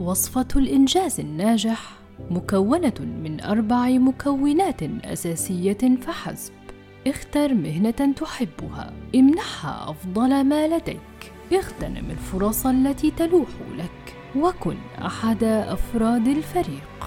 وصفة الإنجاز الناجح مكونة من أربع مكونات أساسية فحسب. اختر مهنة تحبها. امنحها أفضل ما لديك. اغتنم الفرص التي تلوح لك. وكن أحد أفراد الفريق.